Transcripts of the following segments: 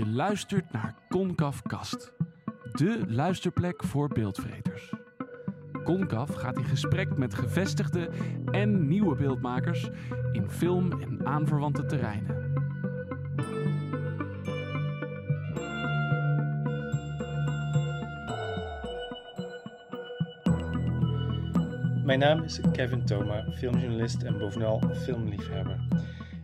Je luistert naar Concaf Kast, de luisterplek voor beeldvreters. Concaf gaat in gesprek met gevestigde en nieuwe beeldmakers in film en aanverwante terreinen. Mijn naam is Kevin Thoma, filmjournalist en bovenal filmliefhebber.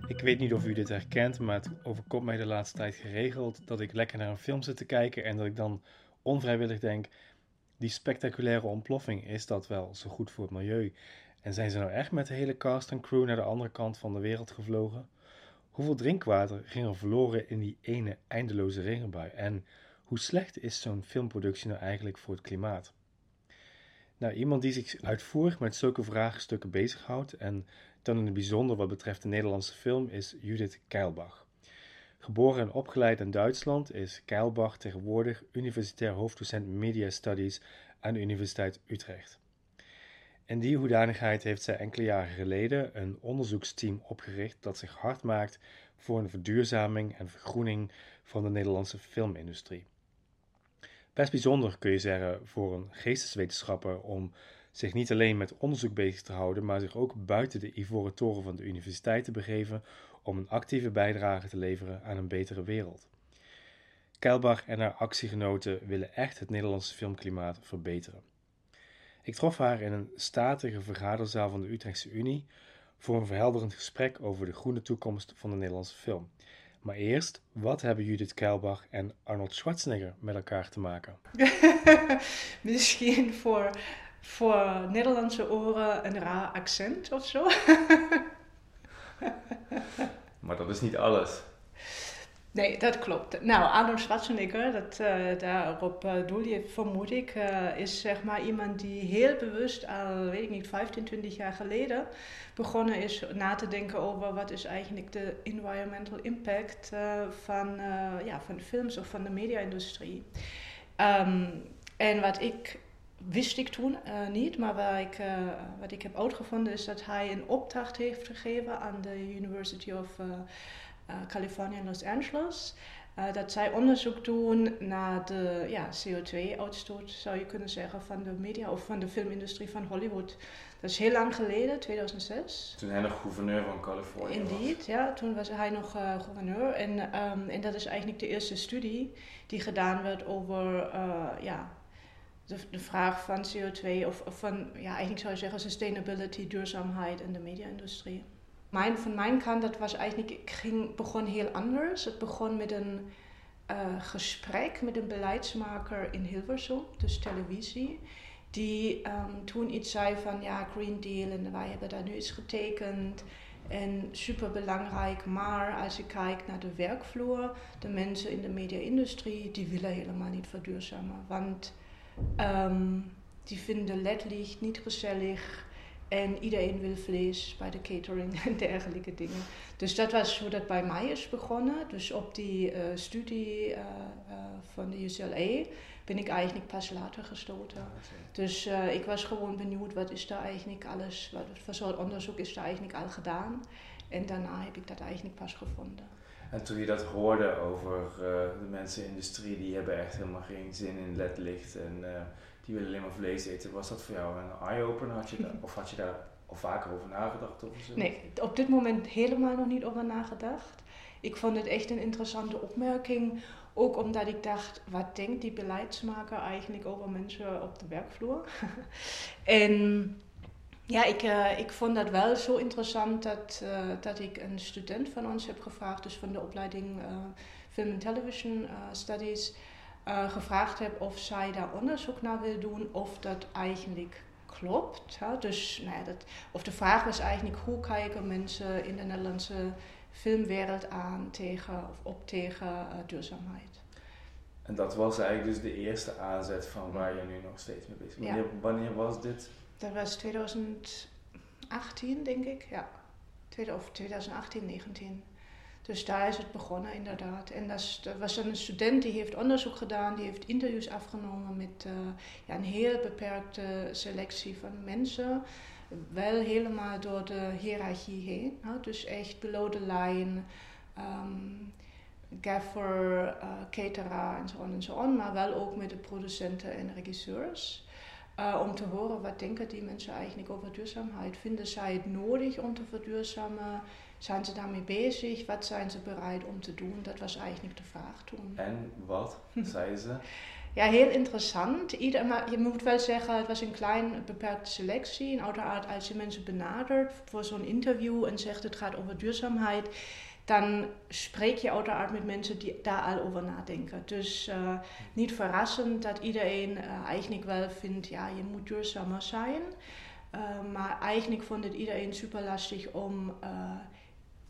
Ik weet niet of u dit herkent, maar het overkomt mij de laatste tijd geregeld dat ik lekker naar een film zit te kijken en dat ik dan onvrijwillig denk: die spectaculaire ontploffing, is dat wel zo goed voor het milieu? En zijn ze nou echt met de hele cast en crew naar de andere kant van de wereld gevlogen? Hoeveel drinkwater ging er verloren in die ene eindeloze regenbui? En hoe slecht is zo'n filmproductie nou eigenlijk voor het klimaat? Nou, iemand die zich uitvoerig met zulke vraagstukken bezighoudt en dan in het bijzonder wat betreft de Nederlandse film is Judith Keilbach. Geboren en opgeleid in Duitsland is Keilbach tegenwoordig universitair hoofddocent Media Studies aan de Universiteit Utrecht. In die hoedanigheid heeft zij enkele jaren geleden een onderzoeksteam opgericht dat zich hard maakt voor een verduurzaming en vergroening van de Nederlandse filmindustrie. Best bijzonder kun je zeggen voor een geesteswetenschapper om zich niet alleen met onderzoek bezig te houden, maar zich ook buiten de ivoren toren van de universiteit te begeven om een actieve bijdrage te leveren aan een betere wereld. Keilbach en haar actiegenoten willen echt het Nederlandse filmklimaat verbeteren. Ik trof haar in een statige vergaderzaal van de Utrechtse Unie voor een verhelderend gesprek over de groene toekomst van de Nederlandse film. Maar eerst, wat hebben Judith Keilbach en Arnold Schwarzenegger met elkaar te maken? Misschien voor, voor Nederlandse oren een raar accent of zo. maar dat is niet alles. Nee, dat klopt. Nou, Arnold Schwarzenegger, dat, uh, daarop uh, doel je vermoed ik, uh, is zeg maar iemand die heel bewust al, weet ik niet, 15, 20 jaar geleden begonnen is na te denken over wat is eigenlijk de environmental impact van, ja, van films of van de media-industrie. Um, en wat ik wist ik toen niet, maar ik, wat ik heb uitgevonden is dat hij een opdracht heeft gegeven aan de University of Californië en Los Angeles. Uh, dat zij onderzoek doen naar de ja, CO2-uitstoot, zou je kunnen zeggen, van de media of van de filmindustrie van Hollywood. Dat is heel lang geleden, 2006. Toen hij nog gouverneur van Californië Indeed, was. ja, toen was hij nog uh, gouverneur. En, um, en dat is eigenlijk de eerste studie die gedaan werd over ja, de, de, vraag van CO2 of, of van, ja, eigenlijk zou je zeggen, sustainability, duurzaamheid in de media-industrie van mijn kant, dat was eigenlijk, ik begon heel anders. Het begon met een uh, gesprek met een beleidsmaker in Hilversum, dus televisie. Die toen iets zei van ja, Green Deal en wij hebben daar nu iets getekend. En super belangrijk, maar als je kijkt naar de werkvloer, de mensen in de media-industrie, die willen helemaal niet verduurzamen. Want um, die vinden ledlicht niet gezellig. En iedereen wil vlees bij de catering en dergelijke dingen. Dus dat was hoe dat bij mij is begonnen. Dus op die uh, studie uh, uh, van de UCLA ben ik eigenlijk pas later gestoten. Dus ik was gewoon benieuwd wat is daar eigenlijk alles, wat voor soort onderzoek is daar eigenlijk al gedaan. En daarna heb ik dat eigenlijk pas gevonden. En toen je dat hoorde over de mensen in de industrie, die hebben echt helemaal geen zin in ledlicht en die willen alleen maar vlees eten. Was dat voor jou een eye-opener? Je of had je daar al vaker over nagedacht? Of zo? Nee, op dit moment helemaal nog niet over nagedacht. Ik vond het echt een interessante opmerking. Ook omdat ik dacht, wat denkt die beleidsmaker eigenlijk over mensen op de werkvloer? en ja, ik, uh, ik vond dat wel zo interessant dat, uh, dat ik een student van ons heb gevraagd, dus van de opleiding uh, Film and Television Studies uh, gevraagd heb of zij daar onderzoek naar wil doen of dat eigenlijk klopt. Hè? Dus nou ja, dat, of de vraag was eigenlijk hoe kijken mensen in de Nederlandse filmwereld aan tegen of op tegen uh, duurzaamheid. En dat was eigenlijk dus de eerste aanzet van waar je nu nog steeds mee bezig bent. Wanneer, ja. wanneer was dit? Dat was 2018 denk ik, ja. Of 2018, 19. Dus daar is het begonnen inderdaad. En dat, was een student die heeft onderzoek gedaan, die heeft interviews afgenomen met uh, ja, een heel beperkte selectie van mensen. Wel helemaal door de hiërarchie heen. Dus echt below the line. Um, gaffer, uh, en zo en zo on, maar wel ook met de producenten en regisseurs. Uh, om te horen wat denken die mensen eigenlijk over duurzaamheid. Vinden zij het nodig om te verduurzamen? Zijn ze daarmee bezig? Wat zijn ze bereid om te doen? Dat was eigenlijk de vraag toen. En wat zeiden ze? Ja, heel interessant. Ieder, maar je moet wel zeggen, het was een klein beperkte selectie. En uiteraard als je mensen benadert voor zo'n interview en zegt het gaat over duurzaamheid, dan spreek je uiteraard met mensen die daar al over nadenken. Dus uh, niet verrassend dat iedereen uh, eigenlijk wel vindt, ja, je moet duurzamer zijn. Uh, maar eigenlijk vond het iedereen super lastig om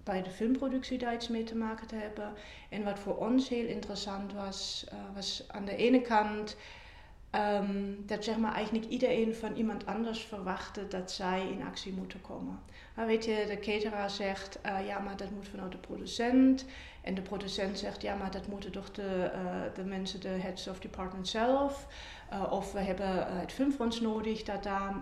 bij de filmproductie daar iets mee te maken te hebben. En wat voor ons heel interessant was, was aan de ene kant um, dat zeg maar eigenlijk iedereen van iemand anders verwachtte dat zij in actie moeten komen. Maar weet je, de cateraar zegt, uh, ja, maar dat moet vanuit de producent. En de producent zegt, ja, maar dat moeten toch de, uh, de mensen, de heads of department zelf. Uh, of we hebben het filmfonds nodig dat daar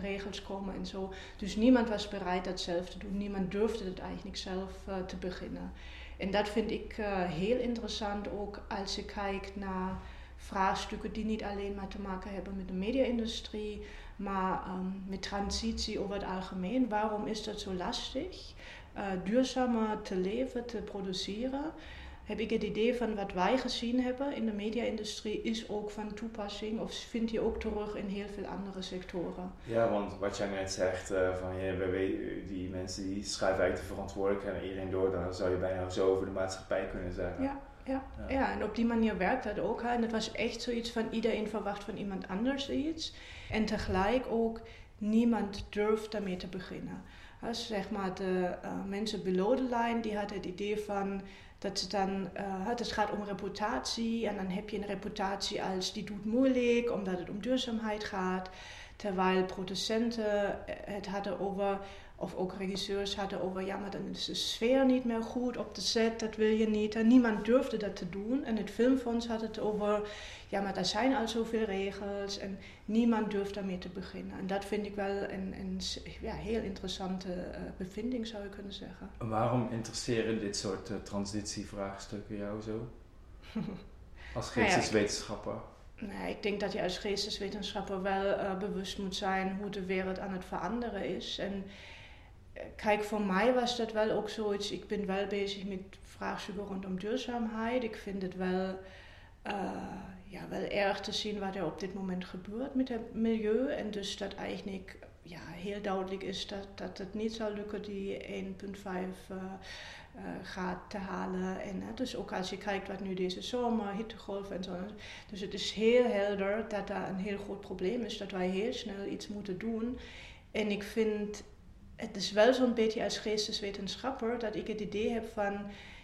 regels komen en zo. Dus niemand was bereid dat zelf te doen. Niemand durfde het eigenlijk zelf te beginnen. En dat vind ik heel interessant ook als je kijkt naar vraagstukken die niet alleen maar te maken hebben met de media-industrie, maar um, met transitie over het algemeen. Waarom is dat zo lastig? Uh, duurzamer te leven, te produceren. Heb ik het idee van wat wij gezien hebben in de media-industrie is ook van toepassing of vind je ook terug in heel veel andere sectoren. Ja, want wat jij net zegt, uh, van ja, die mensen die schrijven eigenlijk de verantwoordelijkheid aan iedereen door, dan zou je bijna zo over de maatschappij kunnen zeggen. Ja ja, ja. en op die manier werkt dat ook. En het was echt zoiets van iedereen verwacht van iemand anders iets. En tegelijk ook niemand durft daarmee te beginnen. Dus zeg maar de uh, mensen below the line, die hadden het idee van dat ze dan, uh, het gaat om reputatie en dan heb je een reputatie als die doet moeilijk omdat het om duurzaamheid gaat. Terwijl producenten het hadden over of ook regisseurs hadden over, ja, maar dan is de sfeer niet meer goed op de set, dat wil je niet. En niemand durfde dat te doen. En het filmfonds had het over, ja, maar er zijn al zoveel regels en niemand durft daarmee te beginnen. En dat vind ik wel een, een ja, heel interessante uh, bevinding, zou je kunnen zeggen. waarom interesseren dit soort uh, transitievraagstukken jou zo? Als geesteswetenschapper? Nou ja, ik denk dat je als geesteswetenschapper wel uh, bewust moet zijn hoe de wereld aan het veranderen is. En kijk, voor mij was dat wel ook zoiets. Ik ben wel bezig met vraagstukken rondom duurzaamheid. Ik vind het wel, uh, ja, wel erg te zien wat er op dit moment gebeurt met het milieu. En dus dat eigenlijk ja, heel duidelijk is dat, dat het niet zal lukken die 1,5 uh, gaat te halen. En dus ook als je kijkt wat nu deze zomer, hittegolf en zo. Dus het is heel helder dat daar een heel groot probleem is, dat wij heel snel iets moeten doen. En ik vind het is wel zo'n beetje als geesteswetenschapper dat ik het idee heb van,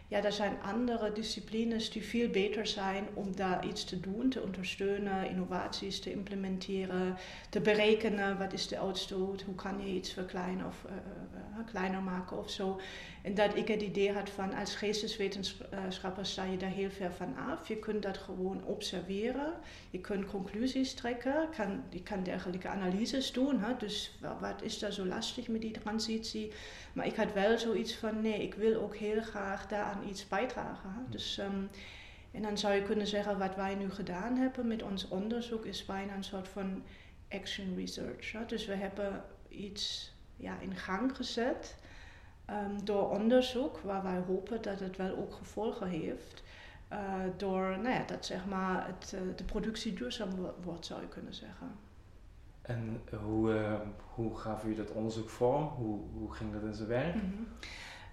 ja, er zijn andere disciplines die veel beter zijn om daar iets te doen, te ondersteunen, innovaties te implementeren, te berekenen wat is de uitstoot, hoe kan je iets verkleinen of uh, uh, kleiner maken of zo. En dat ik het idee had van als geesteswetenschapper sta je daar heel ver van af. Je kunt dat gewoon observeren, je kunt conclusies trekken, kan, je kan dergelijke analyses doen. Hè? Dus wat is daar zo lastig met die transitie? Maar ik had wel zoiets van nee, ik wil ook heel graag daaraan iets bijdragen. Hè? Dus, um, en dan zou je kunnen zeggen wat wij nu gedaan hebben met ons onderzoek is bijna een soort van action research. Hè? Dus we hebben iets ja, in gang gezet um, door onderzoek, waar wij hopen dat het wel ook gevolgen heeft. Uh, door nou ja, dat zeg maar het, uh, de productie duurzaam wordt, zou je kunnen zeggen. En hoe, uh, hoe gaf u dat onderzoek vorm? Hoe, hoe ging dat in zijn werk? Mm -hmm.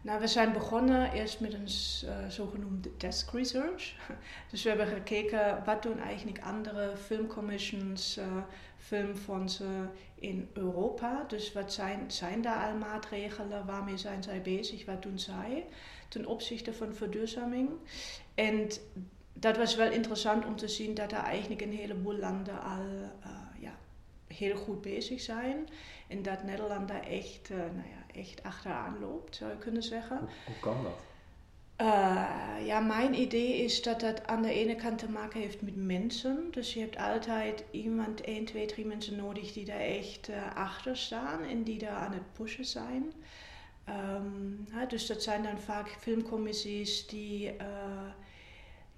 Nou, we zijn begonnen eerst met een uh, zogenoemde desk research. Dus we hebben gekeken wat doen eigenlijk andere filmcommissions, uh, filmfondsen in Europa. Dus wat zijn, zijn daar al maatregelen, waarmee zijn zij bezig, wat doen zij ten opzichte van verduurzaming. En dat was wel interessant om te zien dat er eigenlijk een heleboel landen al uh, ja, heel goed bezig zijn. En dat Nederland daar echt, uh, nou ja, echt achteraan loopt, zou je kunnen zeggen. Hoe kan dat? Uh, ja, mijn idee is dat dat aan de ene kant te maken heeft met mensen. Dus je hebt altijd iemand, één, twee, drie mensen nodig die daar echt uh, achter staan en die daar aan het pushen zijn. Um, dus dat zijn dan vaak filmcommissies die, uh,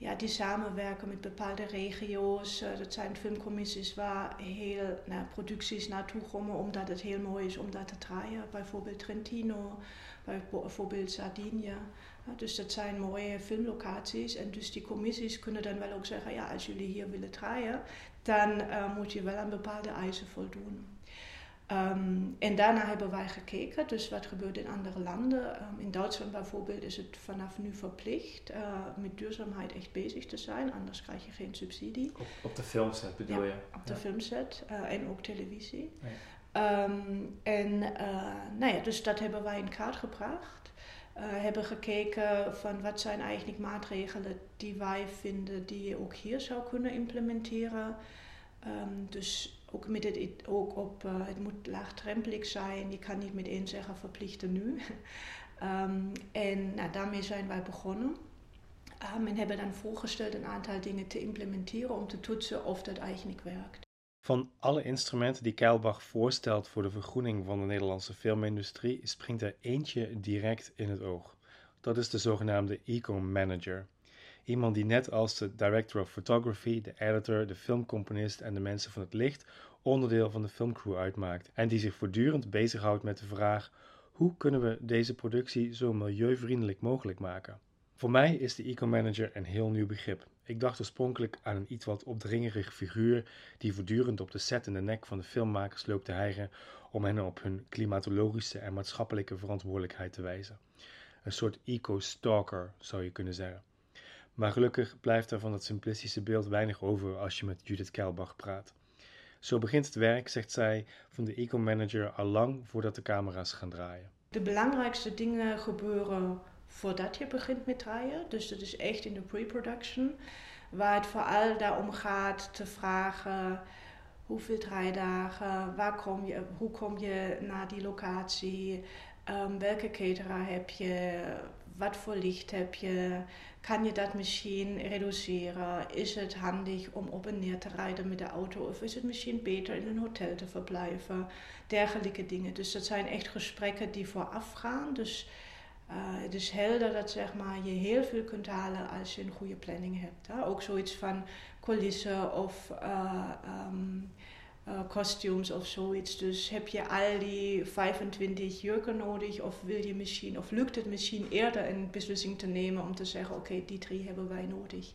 ja, die samenwerken met bepaalde regio's. Uh, dat zijn filmcommissies waar heel nou, producties naartoe komen omdat het heel mooi is om daar te draaien. Bijvoorbeeld Trentino, bijvoorbeeld Sardinië. Dus dat zijn mooie filmlocaties. En dus die commissies kunnen dan wel ook zeggen, ja, als jullie hier willen draaien, dan uh, moet je wel aan bepaalde eisen voldoen. Um, en daarna hebben wij gekeken, dus wat gebeurt in andere landen. Um, in Duitsland bijvoorbeeld is het vanaf nu verplicht uh, met duurzaamheid echt bezig te zijn, anders krijg je geen subsidie. Op, op de filmset bedoel ja, je? op de filmset uh, en ook televisie. Ja. Um, en uh, nou ja, dus dat hebben wij in kaart gebracht. hebben gekeken van wat zijn eigenlijk maatregelen die wij vinden die je ook hier zou kunnen implementeren. dus ook, met het, ook op, uh, het moet laagdrempelig zijn. Je kan niet meteen zeggen verplichten nu. um, en nou, daarmee zijn wij begonnen. Um, en hebben dan voorgesteld een aantal dingen te implementeren om te toetsen of dat eigenlijk werkt. Van alle instrumenten die Keilbach voorstelt voor de vergroening van de Nederlandse filmindustrie, springt er eentje direct in het oog. Dat is de zogenaamde Eco-manager. Iemand die net als de director of photography, de editor, de filmcomponist en de mensen van het licht onderdeel van de filmcrew uitmaakt en die zich voortdurend bezighoudt met de vraag hoe kunnen we deze productie zo milieuvriendelijk mogelijk maken. Voor mij is de eco-manager een heel nieuw begrip. Ik dacht oorspronkelijk aan een iets wat opdringerig figuur die voortdurend op de set in de nek van de filmmakers loopt te hijgen om hen op hun klimatologische en maatschappelijke verantwoordelijkheid te wijzen. Een soort eco-stalker zou je kunnen zeggen. Maar gelukkig blijft er van dat simplistische beeld weinig over als je met Judith Kelbach praat. Zo begint het werk, zegt zij, van de eco-manager al lang voordat de camera's gaan draaien. De belangrijkste dingen gebeuren voordat je begint met draaien. Dus dat is echt in de pre-production, waar het vooral daarom gaat te vragen hoeveel draaidagen, waar kom je, hoe kom je naar die locatie, um, welke cateraar heb je, wat voor licht heb je, kan je dat misschien reduceren? Is het handig om op en neer te rijden met de auto? Of is het misschien beter in een hotel te verblijven? Dergelijke dingen. Dus dat zijn echt gesprekken die vooraf gaan. Dus uh, het is helder dat zeg maar, je heel veel kunt halen als je een goede planning hebt. Hè? Ook zoiets van coulissen of um, uh, costumes of zoiets. Dus heb je al die 25 jurken nodig of wil je misschien, of lukt het misschien eerder een beslissing te nemen om te zeggen, oké, okay, die drie hebben wij nodig.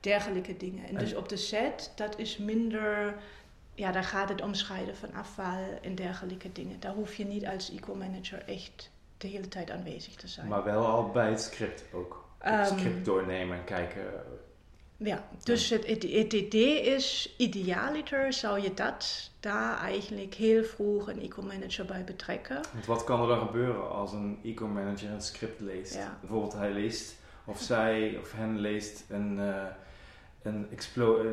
Dergelijke dingen. En, en dus op de set, dat is minder, ja, daar gaat het om scheiden van afval en dergelijke dingen. Daar hoef je niet als eco-manager echt de hele tijd aanwezig te zijn. Maar wel al bij het script ook. Het um, script doornemen en kijken ja, dus het, het, het, idee is, idealiter zou je dat daar eigenlijk heel vroeg een eco-manager bij betrekken. Want wat kan er dan gebeuren als een eco-manager een script leest? Ja. Bijvoorbeeld hij leest, of zij of hen leest een, uh, een,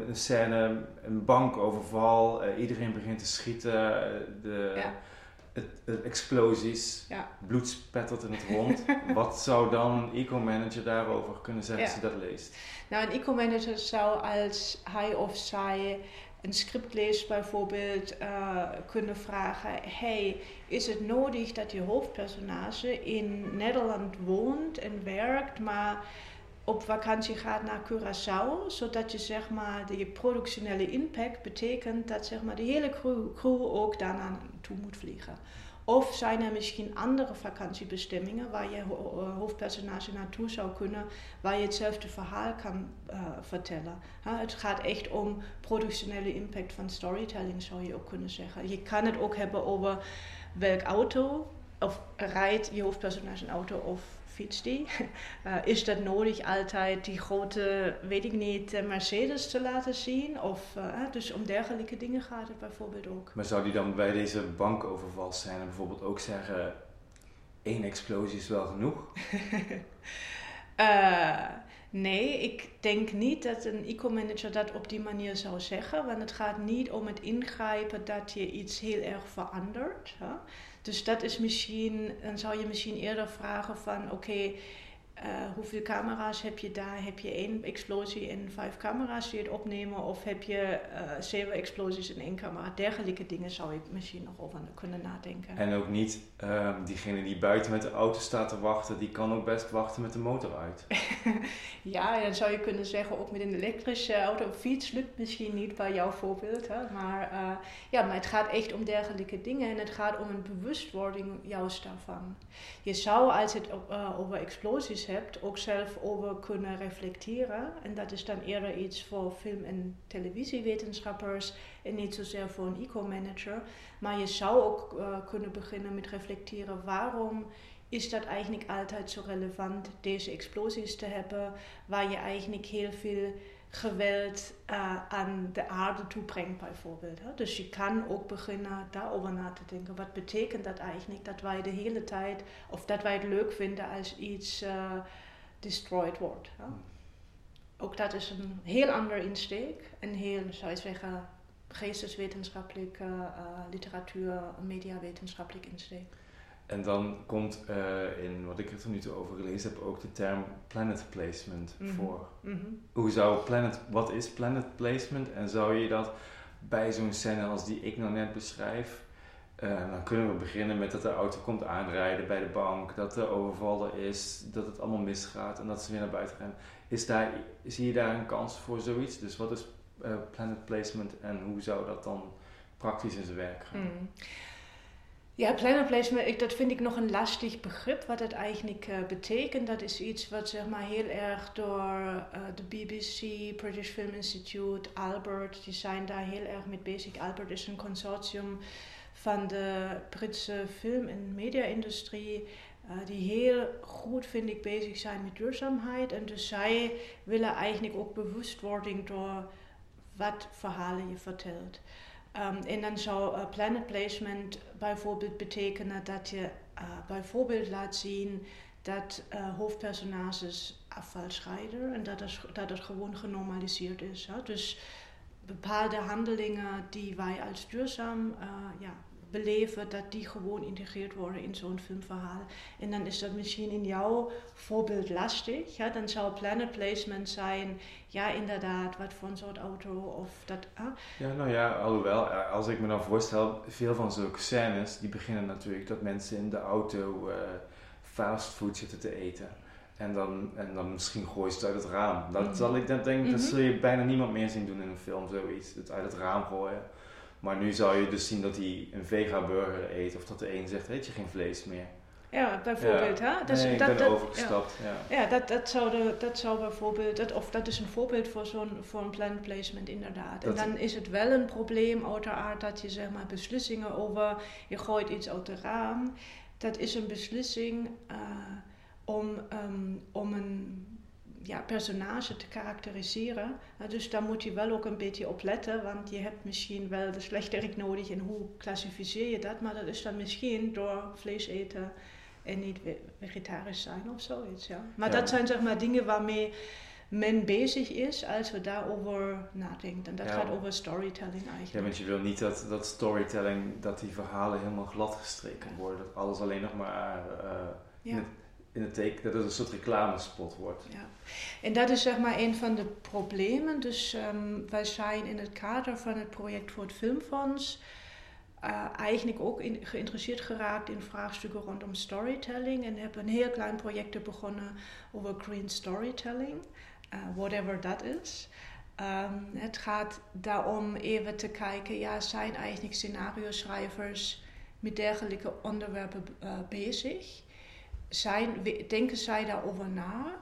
een scène, een bankoverval, uh, iedereen begint te schieten, uh, de... Ja explosies, ja. bloed spettert in het rond. Wat zou dan een eco-manager daarover kunnen zeggen als hij dat leest? Nou, een eco-manager zou als hij of zij een script leest bijvoorbeeld uh, kunnen vragen: Hey, is het nodig dat je hoofdpersonage in Nederland woont en werkt, maar op vakantie gaat naar Curaçao, zodat je zeg maar de productionele impact betekent dat zeg de hele crew, ook daarna toe moet vliegen. Of zijn er misschien andere vakantiebestemmingen waar je hoofdpersonage naartoe zou kunnen, waar je hetzelfde verhaal kan uh, vertellen. Het gaat echt om productionele impact van storytelling, zou je ook kunnen zeggen. Je kan het ook hebben over welk auto, of rijdt je hoofdpersonage een auto of fiets die. Uh, is dat nodig altijd die grote, weet ik niet, Mercedes te laten zien? Of, uh, dus om dergelijke dingen gaat het bijvoorbeeld ook. Maar zou die dan bij deze bankoverval zijn en bijvoorbeeld ook zeggen: één explosie is wel genoeg? nee, ik denk niet dat een eco-manager dat op die manier zou zeggen, want het gaat niet om het ingrijpen dat je iets heel erg verandert. Hè? Dus dat is misschien, dan zou je misschien eerder vragen van oké, uh, hoeveel camera's heb je daar? Heb je één explosie en vijf camera's die het opnemen? Of heb je uh, zeven explosies in één camera? Dergelijke dingen zou ik misschien nog over kunnen nadenken. En ook niet uh, diegene die buiten met de auto staat te wachten, die kan ook best wachten met de motor uit. ja, dan zou je kunnen zeggen, ook met een elektrische auto of fiets lukt misschien niet bij jouw voorbeeld. Hè? Maar, uh, ja, maar het gaat echt om dergelijke dingen en het gaat om een bewustwording juist daarvan. Je zou, als het over explosies ook zelf over kunnen reflecteren. En dat is dan eerder iets voor film- en televisiewetenschappers en niet zozeer voor een eco-manager. Maar je zou ook uh, kunnen beginnen met reflecteren waarom is dat eigenlijk altijd zo relevant, deze explosies te hebben, waar je eigenlijk heel veel geweld uh, aan de aarde toebrengt bijvoorbeeld. Hè? Dus je kan ook beginnen daarover na te denken. Wat betekent dat eigenlijk dat wij de hele tijd, of dat wij het leuk vinden als iets uh, destroyed wordt. Hè? Ook dat is een heel ander insteek, een heel, zou je zeggen, geesteswetenschappelijke uh, literatuur, mediawetenschappelijk insteek. En dan komt uh, in wat ik er tot nu toe over gelezen heb ook de term planet placement Mhm. voor. Mhm. Hoe zou planet, wat is planet placement en zou je dat bij zo'n scène als die ik nou net beschrijf, uh, dan kunnen we beginnen met dat de auto komt aanrijden bij de bank, dat de overval er is, dat het allemaal misgaat en dat ze weer naar buiten gaan. Is daar, zie je daar een kans voor zoiets? Dus wat is uh, planet placement en hoe zou dat dan praktisch in zijn werk gaan? Mm. Ja, planet placement, ik, dat vind ik nog een lastig begrip. Wat het eigenlijk uh, betekent, dat is iets wat zeg maar heel erg door uh, de BBC, British Film Institute, Albert, die zijn daar heel erg mee bezig. Albert is een consortium van de Britse film- en media-industrie. Uh, die heel goed, vind ik, bezig zijn met duurzaamheid. En dus zij willen eigenlijk ook bewustwording door wat verhalen je vertelt. En dan zou planet placement bijvoorbeeld betekenen dat je uh, bijvoorbeeld laat zien dat uh, hoofdpersonages afval scheiden en dat het, dat gewoon genormaliseerd is. Hè? Dus bepaalde handelingen die wij als duurzaam ja, beleven, dat die gewoon integreerd worden in zo'n filmverhaal. En dan is dat misschien in jouw voorbeeld lastig. Ja? Dan zou planet placement zijn, ja inderdaad, wat voor een soort auto of dat. Ja, nou ja, alhoewel, als ik me dan voorstel, veel van zulke scènes, die beginnen natuurlijk dat mensen in de auto uh, fastfood zitten te eten. En dan, en dan misschien gooien ze het uit het raam. Dat, mm -hmm. zal ik dan denk, mm -hmm. dat zul je bijna niemand meer zien doen in een film, zoiets. Het uit het raam gooien. Maar nu zou je dus zien dat hij een vega-burger eet of dat de een zegt, eet je geen vlees meer. Ja, bijvoorbeeld. Ja. Hè? Dus nee, dat, ik ben dat, overgestapt. Ja, ja. ja dat, dat, zou de, dat zou bijvoorbeeld, dat, of dat is een voorbeeld voor zo'n voor een plan placement inderdaad. Dat- en dan is het wel een probleem uiteraard dat je zeg maar beslissingen over, je gooit iets uit de raam. Dat is een beslissing eh, om, ehm, om een ja, personage te karakteriseren. Uh, dus daar moet je wel ook een beetje op letten, want je hebt misschien wel de slechterik nodig en hoe klassificeer je dat? Maar dat is dan misschien door vlees eten en niet ve- vegetarisch zijn of zoiets. Ja. Maar Ja. dat zijn zeg maar dingen waarmee men bezig is als we daarover nadenken. En dat Ja. gaat over storytelling Ja, eigenlijk. want je wil niet dat, dat storytelling, dat die verhalen helemaal glad gestreken worden. Dat alles alleen nog maar eh, Ja. In het teken, dat het een soort reclamespot wordt. Ja. En dat is zeg maar een van de problemen. Dus ehm, wij zijn in het kader van het project voor het Filmfonds eh, eigenlijk ook geïnteresseerd geraakt in vraagstukken rondom storytelling. En hebben een heel klein project begonnen over green storytelling, eh, whatever dat is. Ehm, het gaat daarom even te kijken, ja, zijn eigenlijk scenario-schrijvers met dergelijke onderwerpen eh, bezig? Zijn, denken zij daarover na?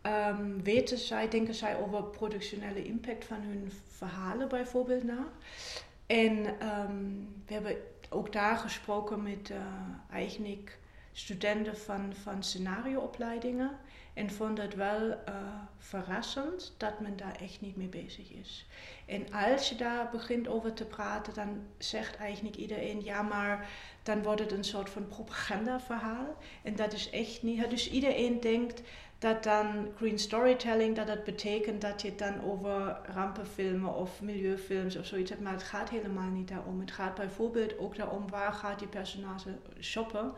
Ehm, weten zij, denken zij over productionele impact van hun verhalen bijvoorbeeld na? En ehm, we hebben ook daar gesproken met eh, eigenlijk studenten van, van scenarioopleidingen. En vonden het wel eh, verrassend dat men daar echt niet mee bezig is. En als je daar begint over te praten, dan zegt eigenlijk iedereen: ja, maar dan wordt het een soort van propagandaverhaal. En dat is echt niet. Dus iedereen denkt dat dan green storytelling, dat dat betekent dat je dan over rampenfilmen of milieufilms of zoiets hebt. Maar het gaat helemaal niet daarom. Het gaat bijvoorbeeld ook daarom waar gaat die personage shoppen.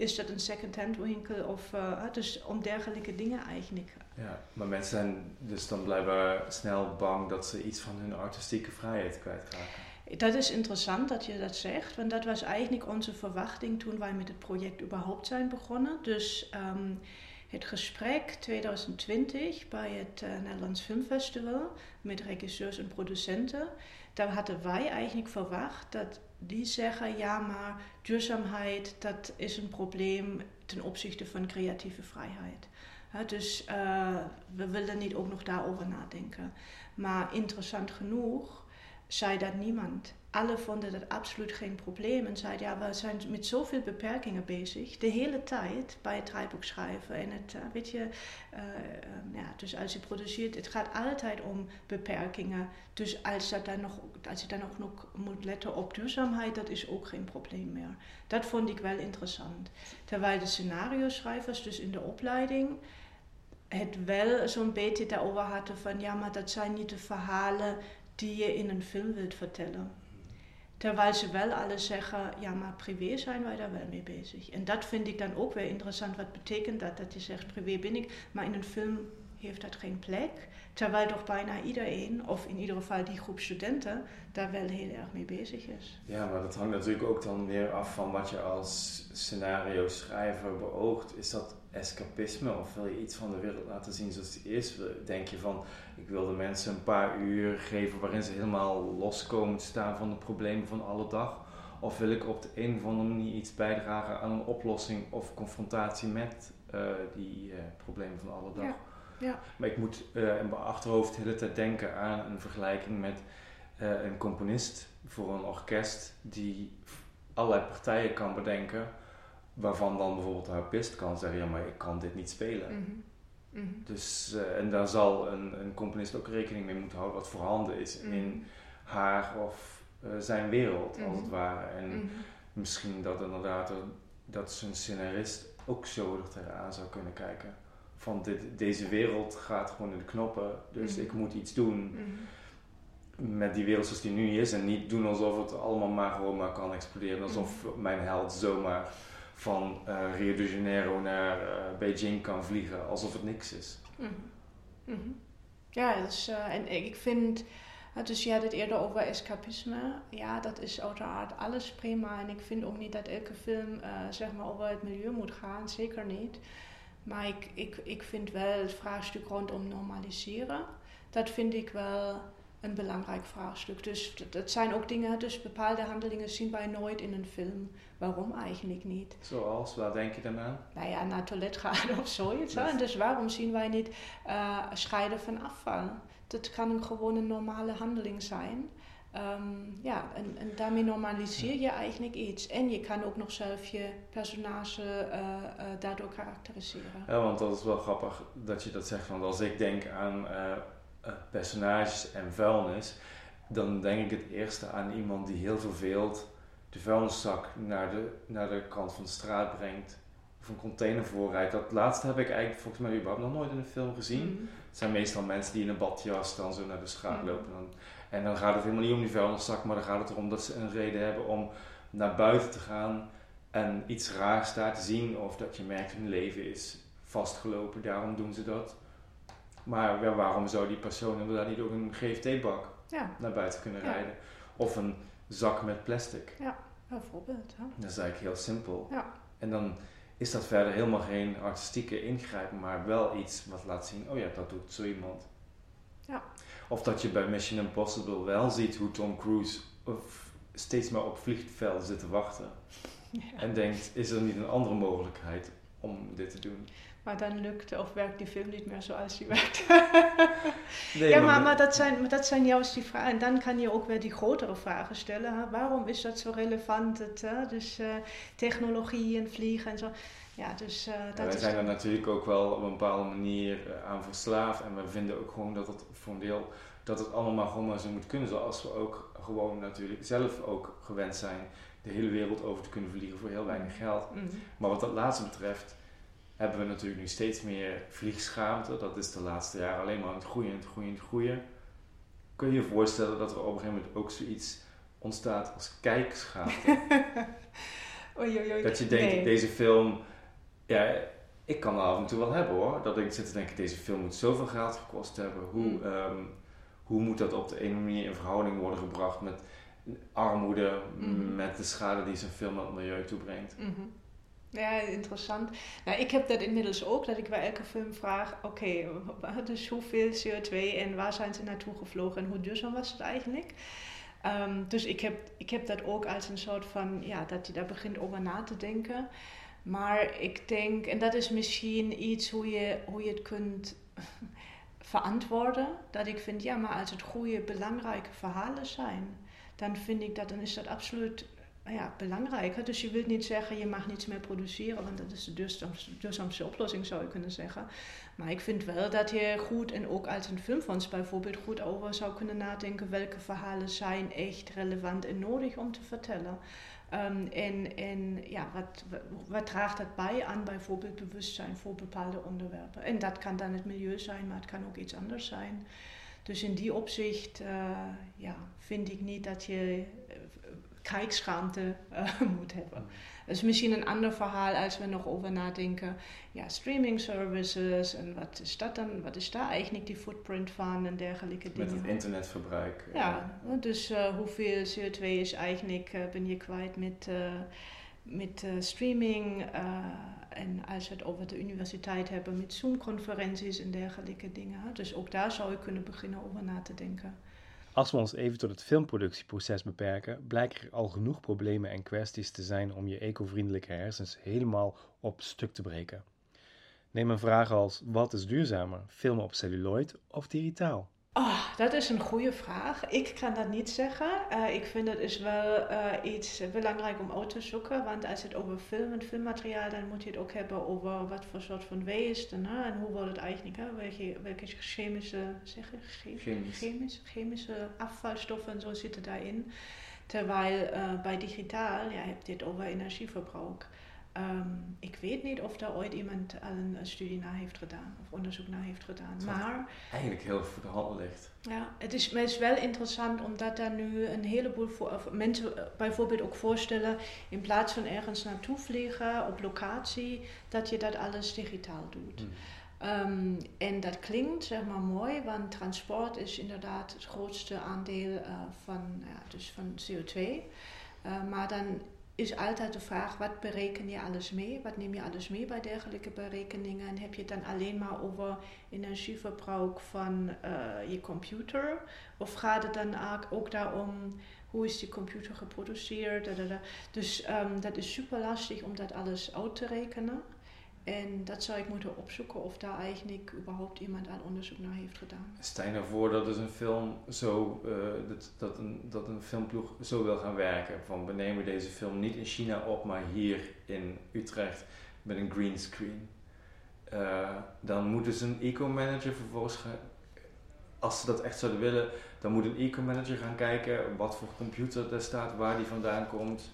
Is dat een second-hand winkel of uh, dus om dergelijke dingen eigenlijk. Ja, maar mensen zijn dus dan blijkbaar snel bang dat ze iets van hun artistieke vrijheid kwijtraken. Dat is interessant dat je dat zegt, want dat was eigenlijk onze verwachting toen wij met het project überhaupt zijn begonnen. Dus um, het gesprek 2020 bij het uh, Nederlands Filmfestival met regisseurs en producenten, daar hadden wij eigenlijk verwacht dat die zeggen, ja maar duurzaamheid dat is een probleem ten opzichte van creatieve vrijheid. dus uh, we willen niet ook nog daarover nadenken. Maar interessant genoeg zei dat niemand. Alle vonden dat absoluut geen probleem en zeiden ja, we zijn met zoveel beperkingen bezig, de hele tijd bij het draaiboek schrijven. En het, uh, weet je, uh, uh, ja, dus als je produceert, het gaat altijd om beperkingen. Dus als, dat dan nog, als je dan ook nog moet letten op duurzaamheid, dat is ook geen probleem meer. Dat vond ik wel interessant. Terwijl de scenario-schrijvers, dus in de opleiding, het wel zo'n beetje daarover hadden van ja, maar dat zijn niet de verhalen die je in een film wilt vertellen. Terwijl ze wel alle zeggen, ja, maar privé zijn wij daar wel mee bezig. En dat vind ik dan ook weer interessant. Wat betekent dat? Dat je zegt, privé ben ik, maar in een film heeft dat geen plek. Terwijl toch bijna iedereen, of in ieder geval die groep studenten, daar wel heel erg mee bezig is. Ja, maar dat hangt natuurlijk ook dan weer af van wat je als scenario schrijver beoogt. Is dat escapisme of wil je iets van de wereld laten zien zoals die is? Denk je van, ik wil de mensen een paar uur geven waarin ze helemaal loskomen te staan van de problemen van alle dag? Of wil ik op de een of andere manier iets bijdragen aan een oplossing of confrontatie met uh, die uh, problemen van alle dag? Ja. Ja. Maar ik moet uh, in mijn achterhoofd de hele tijd denken aan een vergelijking met een componist voor een orkest die allerlei partijen kan bedenken waarvan dan bijvoorbeeld de harpist kan zeggen, ja maar ik kan dit niet spelen. Mm -hmm. Mm -hmm. Dus, uh, en daar zal een, een, componist ook rekening mee moeten houden wat voorhanden is Mhm. in haar of uh, zijn wereld, als Mhm. het ware. En Mhm. misschien dat inderdaad er- dat zo'n scenarist ook zo er tegenaan zou kunnen kijken. Van dit, deze wereld gaat gewoon in de knoppen, dus Mhm. ik moet iets doen Mhm. met die wereld zoals die nu is. En niet doen alsof het allemaal maar gewoon maar kan exploderen. Alsof Mhm. mijn held zomaar van eh, Rio de Janeiro naar eh, Beijing kan vliegen, alsof het niks is. Mhm. Mhm. Ja, dus, en ik vind, dus je had het eerder over escapisme. Ja, dat is uiteraard alles prima. En ik vind ook niet dat elke film zeg maar over het milieu moet gaan, zeker niet. Maar ik, ik, ik vind wel het vraagstuk rondom normaliseren, dat vind ik wel een belangrijk vraagstuk. Dus dat- zijn ook dingen, dus bepaalde handelingen zien wij nooit in een film. Waarom eigenlijk niet? Zoals, waar denk je dan aan? nou ja, naar toilet gaan of zoiets. En dus waarom zien wij niet eh, scheiden van afval? Dat kan een gewoon een normale handeling zijn. Ehm, ja, en, en daarmee normaliseer je eigenlijk iets. En je kan ook nog zelf je personage eh, eh, daardoor karakteriseren. Ja, want dat is wel grappig dat je dat zegt. Want als ik denk aan personages en vuilnis, dan denk ik het eerste aan iemand die heel verveeld de vuilniszak naar de, naar de kant van de straat brengt. Of een container voorrijdt. Dat laatste heb ik eigenlijk volgens mij überhaupt nog nooit in een film gezien. Mhm. Het zijn meestal mensen die in een badjas dan zo naar de straat Mhm. lopen. Dan, en dan gaat het helemaal niet om die vuilniszak, maar dan gaat het erom dat ze een reden hebben om naar buiten te gaan en iets raars daar te zien. Of dat je merkt hun leven is vastgelopen, daarom doen ze dat. Maar ja, waarom zou die persoon inderdaad niet ook een GFT-bak Ja, naar buiten kunnen Ja. rijden? Of een zak met plastic. bijvoorbeeld. Hè? Dat is eigenlijk heel simpel. Ja. En dan is dat verder helemaal geen artistieke ingrijpen, maar wel iets wat laat zien, oh ja, dat doet zo iemand. Ja. Of dat je bij Mission Impossible wel ziet hoe Tom Cruise steeds maar op vliegvelden zit te wachten. Ja. En denkt, is er niet een andere mogelijkheid om dit te doen? Maar dan lukt of werkt die film niet meer zoals die werkt. Nee, ja, maar, maar, dat zijn, maar dat zijn juist die vragen. En dan kan je ook weer die grotere vragen stellen. Hè? Waarom is dat zo relevant? Het, hè? Dus eh, technologie en vliegen en zo. Ja, dus eh, Ja, dat wij zijn er natuurlijk ook wel op een bepaalde manier eh, aan verslaafd. En we vinden ook gewoon dat het voor een deel dat het allemaal gewoon maar zo moet kunnen. Zoals we ook gewoon natuurlijk zelf ook gewend zijn de hele wereld over te kunnen vliegen voor heel weinig geld. Mhm. Maar wat dat laatste betreft, hebben we natuurlijk nu steeds meer vliegschaamte. Dat is de laatste jaren alleen maar aan het groeien, het groeien, het groeien. Kun je je voorstellen dat er op een gegeven moment ook zoiets ontstaat als kijkschaamte? Oei, oei, oei. dat je denkt, Nee. deze film, ja, ik kan er af en toe wel hebben hoor. Dat ik zit te denken, deze film moet zoveel geld gekost hebben. Hoe, Mm. ehm, hoe moet dat op de ene manier in verhouding worden gebracht met armoede, Mhm. met de schade die zo'n film aan het milieu toebrengt? Mhm. Ja, interessant. Nou, ik heb dat inmiddels ook, dat ik bij elke film vraag, oké, dus hoeveel CO2 en waar zijn ze naartoe gevlogen en hoe duurzaam was het eigenlijk? Ehm, dus ik heb, ik heb dat ook als een soort van, ja, dat je daar begint over na te denken. Maar ik denk, en dat is misschien iets hoe je, hoe je het kunt verantwoorden, dat ik vind, ja, maar als het goede, belangrijke verhalen zijn, dan vind ik dat, dan is dat absoluut ja, belangrijker. Dus je wilt niet zeggen, je mag niets meer produceren, want dat is de duurzaamste, duurzaamste oplossing, zou je kunnen zeggen. Maar ik vind wel dat je goed, en ook als een filmfonds bijvoorbeeld, goed over zou kunnen nadenken welke verhalen zijn echt relevant en nodig om te vertellen. Ehm, en en ja, wat, wat, draagt dat bij aan bijvoorbeeld bewustzijn voor bepaalde onderwerpen? En dat kan dan het milieu zijn, maar het kan ook iets anders zijn. Dus in die opzicht eh, ja, vind ik niet dat je kijkschaamte eh, moet hebben. Dat is misschien een ander verhaal als we nog over nadenken. Ja, streaming services en wat is dat dan? Wat is daar eigenlijk die footprint van en dergelijke Met dingen? het internetverbruik. Ja, dus hoeveel CO2 is eigenlijk, eh, ben je kwijt met, met streaming? en als we het over de universiteit hebben, met Zoom-conferenties en dergelijke dingen. Dus ook daar zou je kunnen beginnen over na te denken. Als we ons even tot het filmproductieproces beperken, blijken er al genoeg problemen en kwesties te zijn om je eco-vriendelijke hersens helemaal op stuk te breken. Neem een vraag als: wat is duurzamer, filmen op celluloid of digitaal? Oh, dat is een goede vraag. Ik kan dat niet zeggen. Eh, ik vind het is wel eh, iets belangrijk om uit te zoeken. Want als het over film en filmmateriaal, dan moet je het ook hebben over wat voor soort van waste. Hè? En hoe wordt het eigenlijk, hè? Welke, welke chemische, zeg je, che- Chemisch. chemisch, chemische afvalstoffen en zo zitten daarin. Terwijl eh, bij digitaal, ja, heb je het over energieverbruik. Ehm, ik weet niet of daar ooit iemand al een eh, studie naar heeft gedaan of onderzoek naar heeft gedaan. Wat? Maar Eigenlijk heel voor de hand ligt. ja, het is, maar het is wel interessant omdat daar nu een heleboel voor, mensen eh, bijvoorbeeld ook voorstellen, in plaats van ergens naartoe vliegen op locatie, dat je dat alles digitaal doet. Hm. Ehm, en dat klinkt zeg maar mooi, want transport is inderdaad het grootste aandeel eh, van, ja, dus van CO2. Eh, maar dan is altijd de vraag, wat bereken je alles mee? Wat neem je alles mee bij dergelijke berekeningen? En heb je het dan alleen maar over energieverbruik van eh, je computer? Of gaat het dan ook- daarom, hoe is die computer geproduceerd? Da, da, da. Dus ehm, dat is super lastig om dat alles uit te rekenen. En dat zou ik moeten opzoeken of daar eigenlijk überhaupt iemand aan onderzoek naar heeft gedaan. Stel je nou voor dat dus een film zo, eh, dat, dat, een, dat een filmploeg zo wil gaan werken. Van we nemen deze film niet in China op, maar hier in Utrecht met een green screen. Eh, dan moeten ze een eco-manager vervolgens gaan. Als ze dat echt zouden willen, dan moet een eco-manager gaan kijken wat voor computer er staat, waar die vandaan komt,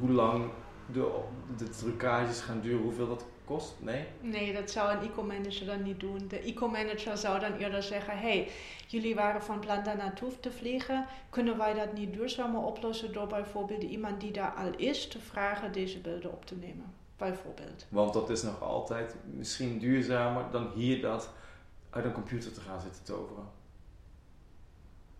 hoe lang de, de trucages gaan duren, hoeveel dat kost. Nee? Nee, dat zou een eco-manager dan niet doen. De eco-manager zou dan eerder zeggen: hey, jullie waren van plan daar naartoe te vliegen. Kunnen wij dat niet duurzamer oplossen door bijvoorbeeld iemand die daar al is te vragen deze beelden op te nemen? Bijvoorbeeld. Want dat is nog altijd misschien duurzamer dan hier dat uit een computer te gaan zitten toveren.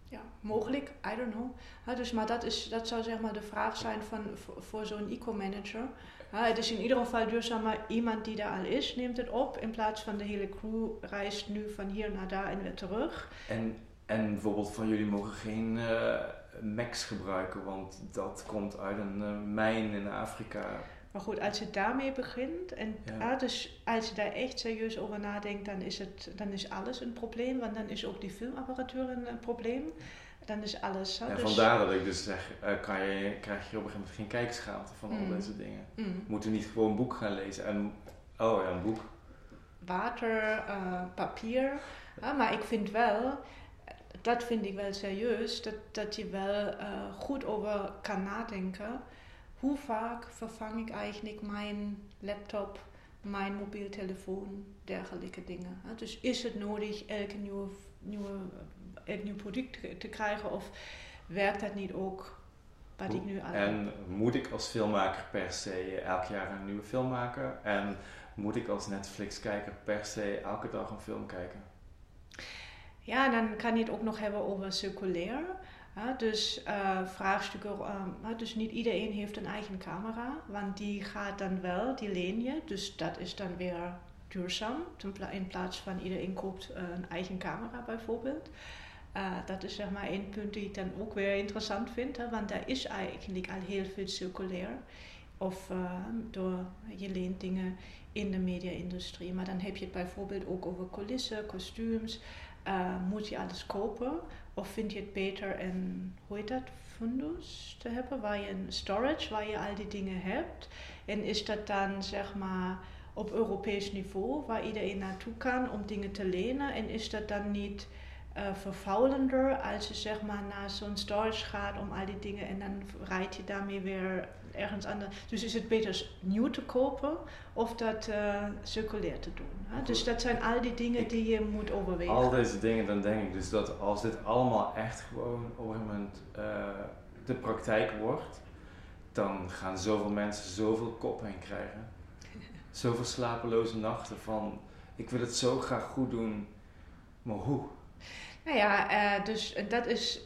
Ja, mogelijk, I don't know. Dus, maar dat, is, dat zou zeg maar de vraag zijn van, voor, zo'n eco-manager. Het is in ieder geval duurzamer, iemand die daar al is, neemt het op. In plaats van de hele crew reist nu van hier naar daar en weer terug. En, en bijvoorbeeld van jullie mogen geen Macs gebruiken, want dat komt uit een eh, mijn in Afrika. Maar goed, als je daarmee begint en Ja. ja, dus als je daar echt serieus over nadenkt, dan is, het, dan is alles een probleem. Want dan is ook die filmapparatuur een, een probleem. Dan is alles. En dus- vandaar dat ik dus zeg, eh, kan je, krijg je op een gegeven moment geen kijkschaamte van al Mm. deze dingen. Mm. Moeten we niet gewoon een boek gaan lezen? En, oh ja, een boek. water, eh, papier. Maar ik vind wel, dat vind ik wel serieus, dat, dat je wel eh, goed over kan nadenken. Hoe vaak vervang ik eigenlijk mijn laptop, mijn mobiel telefoon, dergelijke dingen. Dus is het nodig elke nieuwe, nieuwe, elk nieuw product te krijgen of werkt dat niet ook wat ik nu al En moet ik als filmmaker per se elk jaar een nieuwe film maken? En moet ik als Netflix-kijker per se elke dag een film kijken? Ja, dan kan je het ook nog hebben over circulair. Dus uh, vraagstukken, uh, dus niet iedereen heeft een eigen camera, want die gaat dan wel, die leen je. Dus dat is dan weer duurzaam, in plaats van iedereen koopt uh, een eigen camera bijvoorbeeld. dat is zeg maar één punt die ik dan ook weer interessant vind, want daar is eigenlijk al heel veel circulair. Of door je leent dingen in de media-industrie. Maar dan heb je het bijvoorbeeld ook over coulissen, kostuums. moet je alles kopen? Of vind je het beter een, hoe dat, fundus te hebben, waar je een storage, waar je al die dingen hebt. En is dat dan zeg maar op Europees niveau, waar iedereen naartoe kan om dingen te lenen? En is dat dan niet vervuilender als je zeg maar naar zo'n storage gaat om al die dingen en dan rijd je daarmee weer ergens anders. Dus is het beter nieuw te kopen of dat uh, circulair te doen. Hè? Dus dat zijn al die dingen die je moet overwegen. Al deze dingen, dan denk ik dus dat als dit allemaal echt gewoon op een moment uh, de praktijk wordt, dan gaan zoveel mensen zoveel kop heen krijgen. zoveel slapeloze nachten van ik wil het zo graag goed doen, maar hoe? Nou ja, uh, dus dat is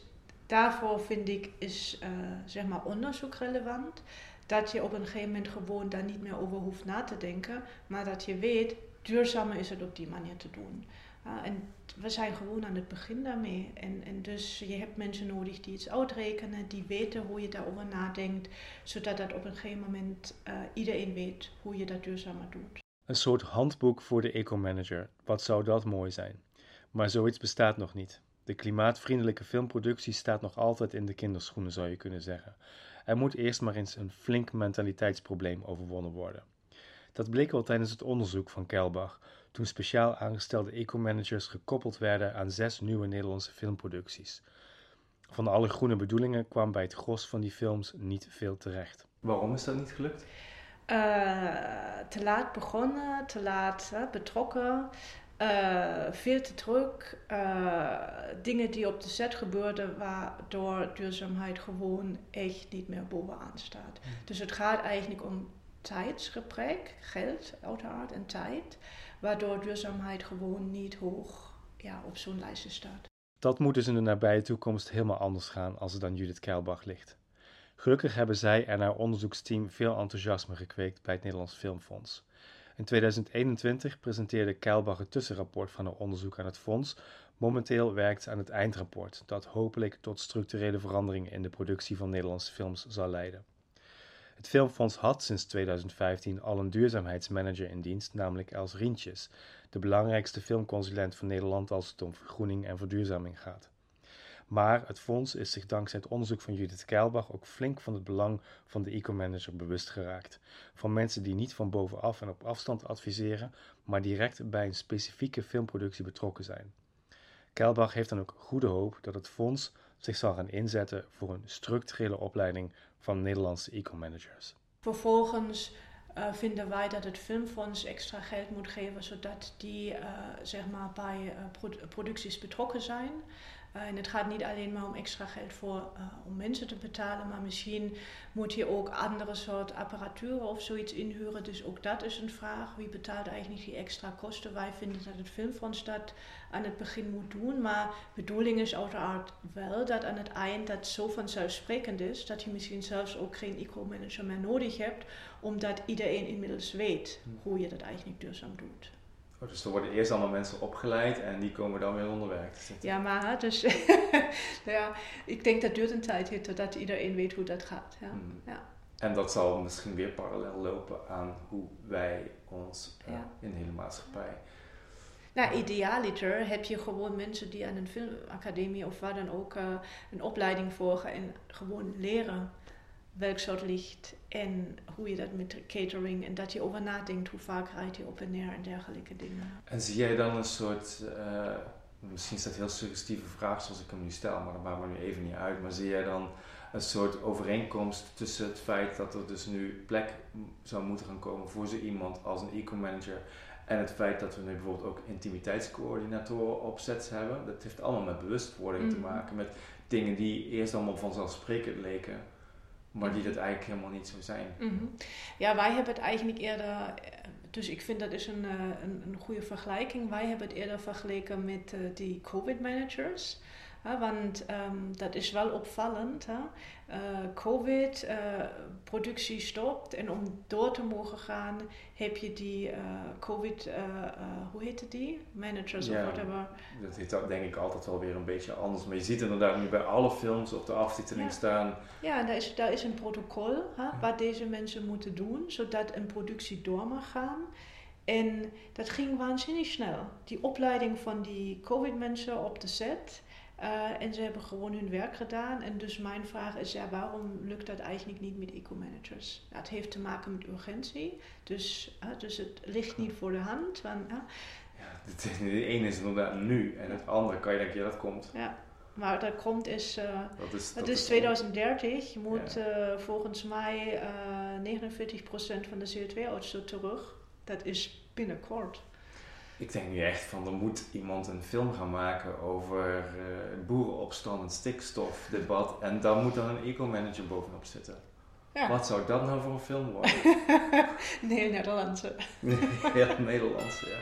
daarvoor vind ik is uh, zeg maar onderzoek relevant. Dat je op een gegeven moment gewoon daar niet meer over hoeft na te denken, maar dat je weet, duurzamer is het op die manier te doen. Uh, en we zijn gewoon aan het begin daarmee. En, en dus je hebt mensen nodig die iets uitrekenen, die weten hoe je daarover nadenkt, zodat dat op een gegeven moment iedereen weet hoe je dat duurzamer doet. Een soort handboek voor de eco-manager. Wat zou dat mooi zijn? Maar zoiets bestaat nog niet. De klimaatvriendelijke filmproductie staat nog altijd in de kinderschoenen, zou je kunnen zeggen. Er moet eerst maar eens een flink mentaliteitsprobleem overwonnen worden. Dat bleek al tijdens het onderzoek van Kelbach, toen speciaal aangestelde eco-managers gekoppeld werden aan zes nieuwe Nederlandse filmproducties. Van alle groene bedoelingen kwam bij het gros van die films niet veel terecht. Waarom is dat niet gelukt? Uh, te laat begonnen, te laat betrokken. Uh, veel te druk. Uh, dingen die op de set gebeurden, waardoor duurzaamheid gewoon echt niet meer bovenaan staat. Mm. Dus het gaat eigenlijk om tijdsgebrek, geld, uiteraard en tijd, waardoor duurzaamheid gewoon niet hoog ja, op zo'n lijstje staat. Dat moet dus in de nabije toekomst helemaal anders gaan als het dan Judith Keilbach ligt. Gelukkig hebben zij en haar onderzoeksteam veel enthousiasme gekweekt bij het Nederlands Filmfonds. In 2021 presenteerde Keilbach het tussenrapport van haar onderzoek aan het fonds. Momenteel werkt ze aan het eindrapport, dat hopelijk tot structurele veranderingen in de productie van Nederlandse films zal leiden. Het Filmfonds had sinds 2015 al een duurzaamheidsmanager in dienst, namelijk Els Rientjes, de belangrijkste filmconsulent van Nederland als het om vergroening en verduurzaming gaat. Maar het fonds is zich dankzij het onderzoek van Judith Keilbach ook flink van het belang van de eco-manager bewust geraakt. Van mensen die niet van bovenaf en op afstand adviseren, maar direct bij een specifieke filmproductie betrokken zijn. Keilbach heeft dan ook goede hoop dat het fonds zich zal gaan inzetten voor een structurele opleiding van Nederlandse eco-managers. Vervolgens uh, vinden wij dat het Filmfonds extra geld moet geven, zodat die uh, zeg maar bij uh, producties betrokken zijn. Uh, en het gaat niet alleen maar om extra geld voor, uh, om mensen te betalen, maar misschien moet je ook andere soort apparatuur of zoiets inhuren. Dus ook dat is een vraag. Wie betaalt eigenlijk die extra kosten? Wij vinden dat het Filmfonds dat aan het begin moet doen. Maar bedoeling is uiteraard wel dat aan het eind dat zo vanzelfsprekend is dat je misschien zelfs ook geen eco-manager meer nodig hebt, omdat iedereen inmiddels weet hoe je dat eigenlijk duurzaam doet. Oh, dus er worden eerst allemaal mensen opgeleid en die komen dan weer onder werk te zitten. Ja, maar dus, nou ja, ik denk dat duurt een tijd totdat iedereen weet hoe dat gaat. Ja. Hmm. ja. En dat zal misschien weer parallel lopen aan hoe wij ons uh, in de hele maatschappij. Nou, idealiter heb je gewoon mensen die aan een filmacademie of waar dan ook uh, een opleiding volgen en gewoon leren welk soort licht en hoe je dat met catering en dat je over nadenkt hoe vaak rijdt je op en neer en dergelijke dingen. En zie jij dan een soort, uh, misschien is dat een heel suggestieve vraag zoals ik hem nu stel, maar dat maakt me nu even niet uit, maar zie jij dan een soort overeenkomst tussen het feit dat er dus nu plek zou moeten gaan komen voor zo iemand als een eco-manager en het feit dat we nu bijvoorbeeld ook intimiteitscoördinatoren opzet hebben. Dat heeft allemaal met bewustwording te Mhm. maken, met dingen die eerst allemaal vanzelfsprekend leken, maar die dat eigenlijk helemaal niet zo zijn. Mhm. Ja, wij hebben het eigenlijk eerder, eh, dus ik vind dat is een, eh, een, een goede vergelijking. Wij hebben het eerder vergeleken met eh, die COVID-managers. Want ehm, dat is wel opvallend. Hè? Eh, COVID, eh, productie stopt en om door te mogen gaan heb je die eh, COVID, eh, hoe heette die? Managers Ja. of whatever. Dat is dat denk ik altijd wel weer een beetje anders. Maar je ziet inderdaad nu bij alle films op de aftiteling Ja. staan. Ja, en daar is, daar is een protocol hè, wat deze mensen moeten doen, zodat een productie door mag gaan. En dat ging waanzinnig snel. Die opleiding van die COVID-mensen op de set. Eh, en ze hebben gewoon hun werk gedaan. En dus mijn vraag is, ja, waarom lukt dat eigenlijk niet met eco-managers? Ja, het heeft te maken met urgentie. Dus, eh, dus het ligt niet voor de hand. Want, ja, Ja, het- de ene is inderdaad nu en het andere kan je denken, ja dat komt. maar dat komt is... eh, Dat is, Het is 2030, je moet Ja. eh, volgens mij eh 49% van de CO2-uitstoot terug. Dat is binnenkort. Ik denk nu echt van, er moet iemand een film gaan maken over eh boerenopstand, het stikstofdebat. En daar moet dan een eco-manager bovenop zitten. Ja. Wat zou dat nou voor een film worden? Nee, Nederlandse. Heel Nederlands, ja.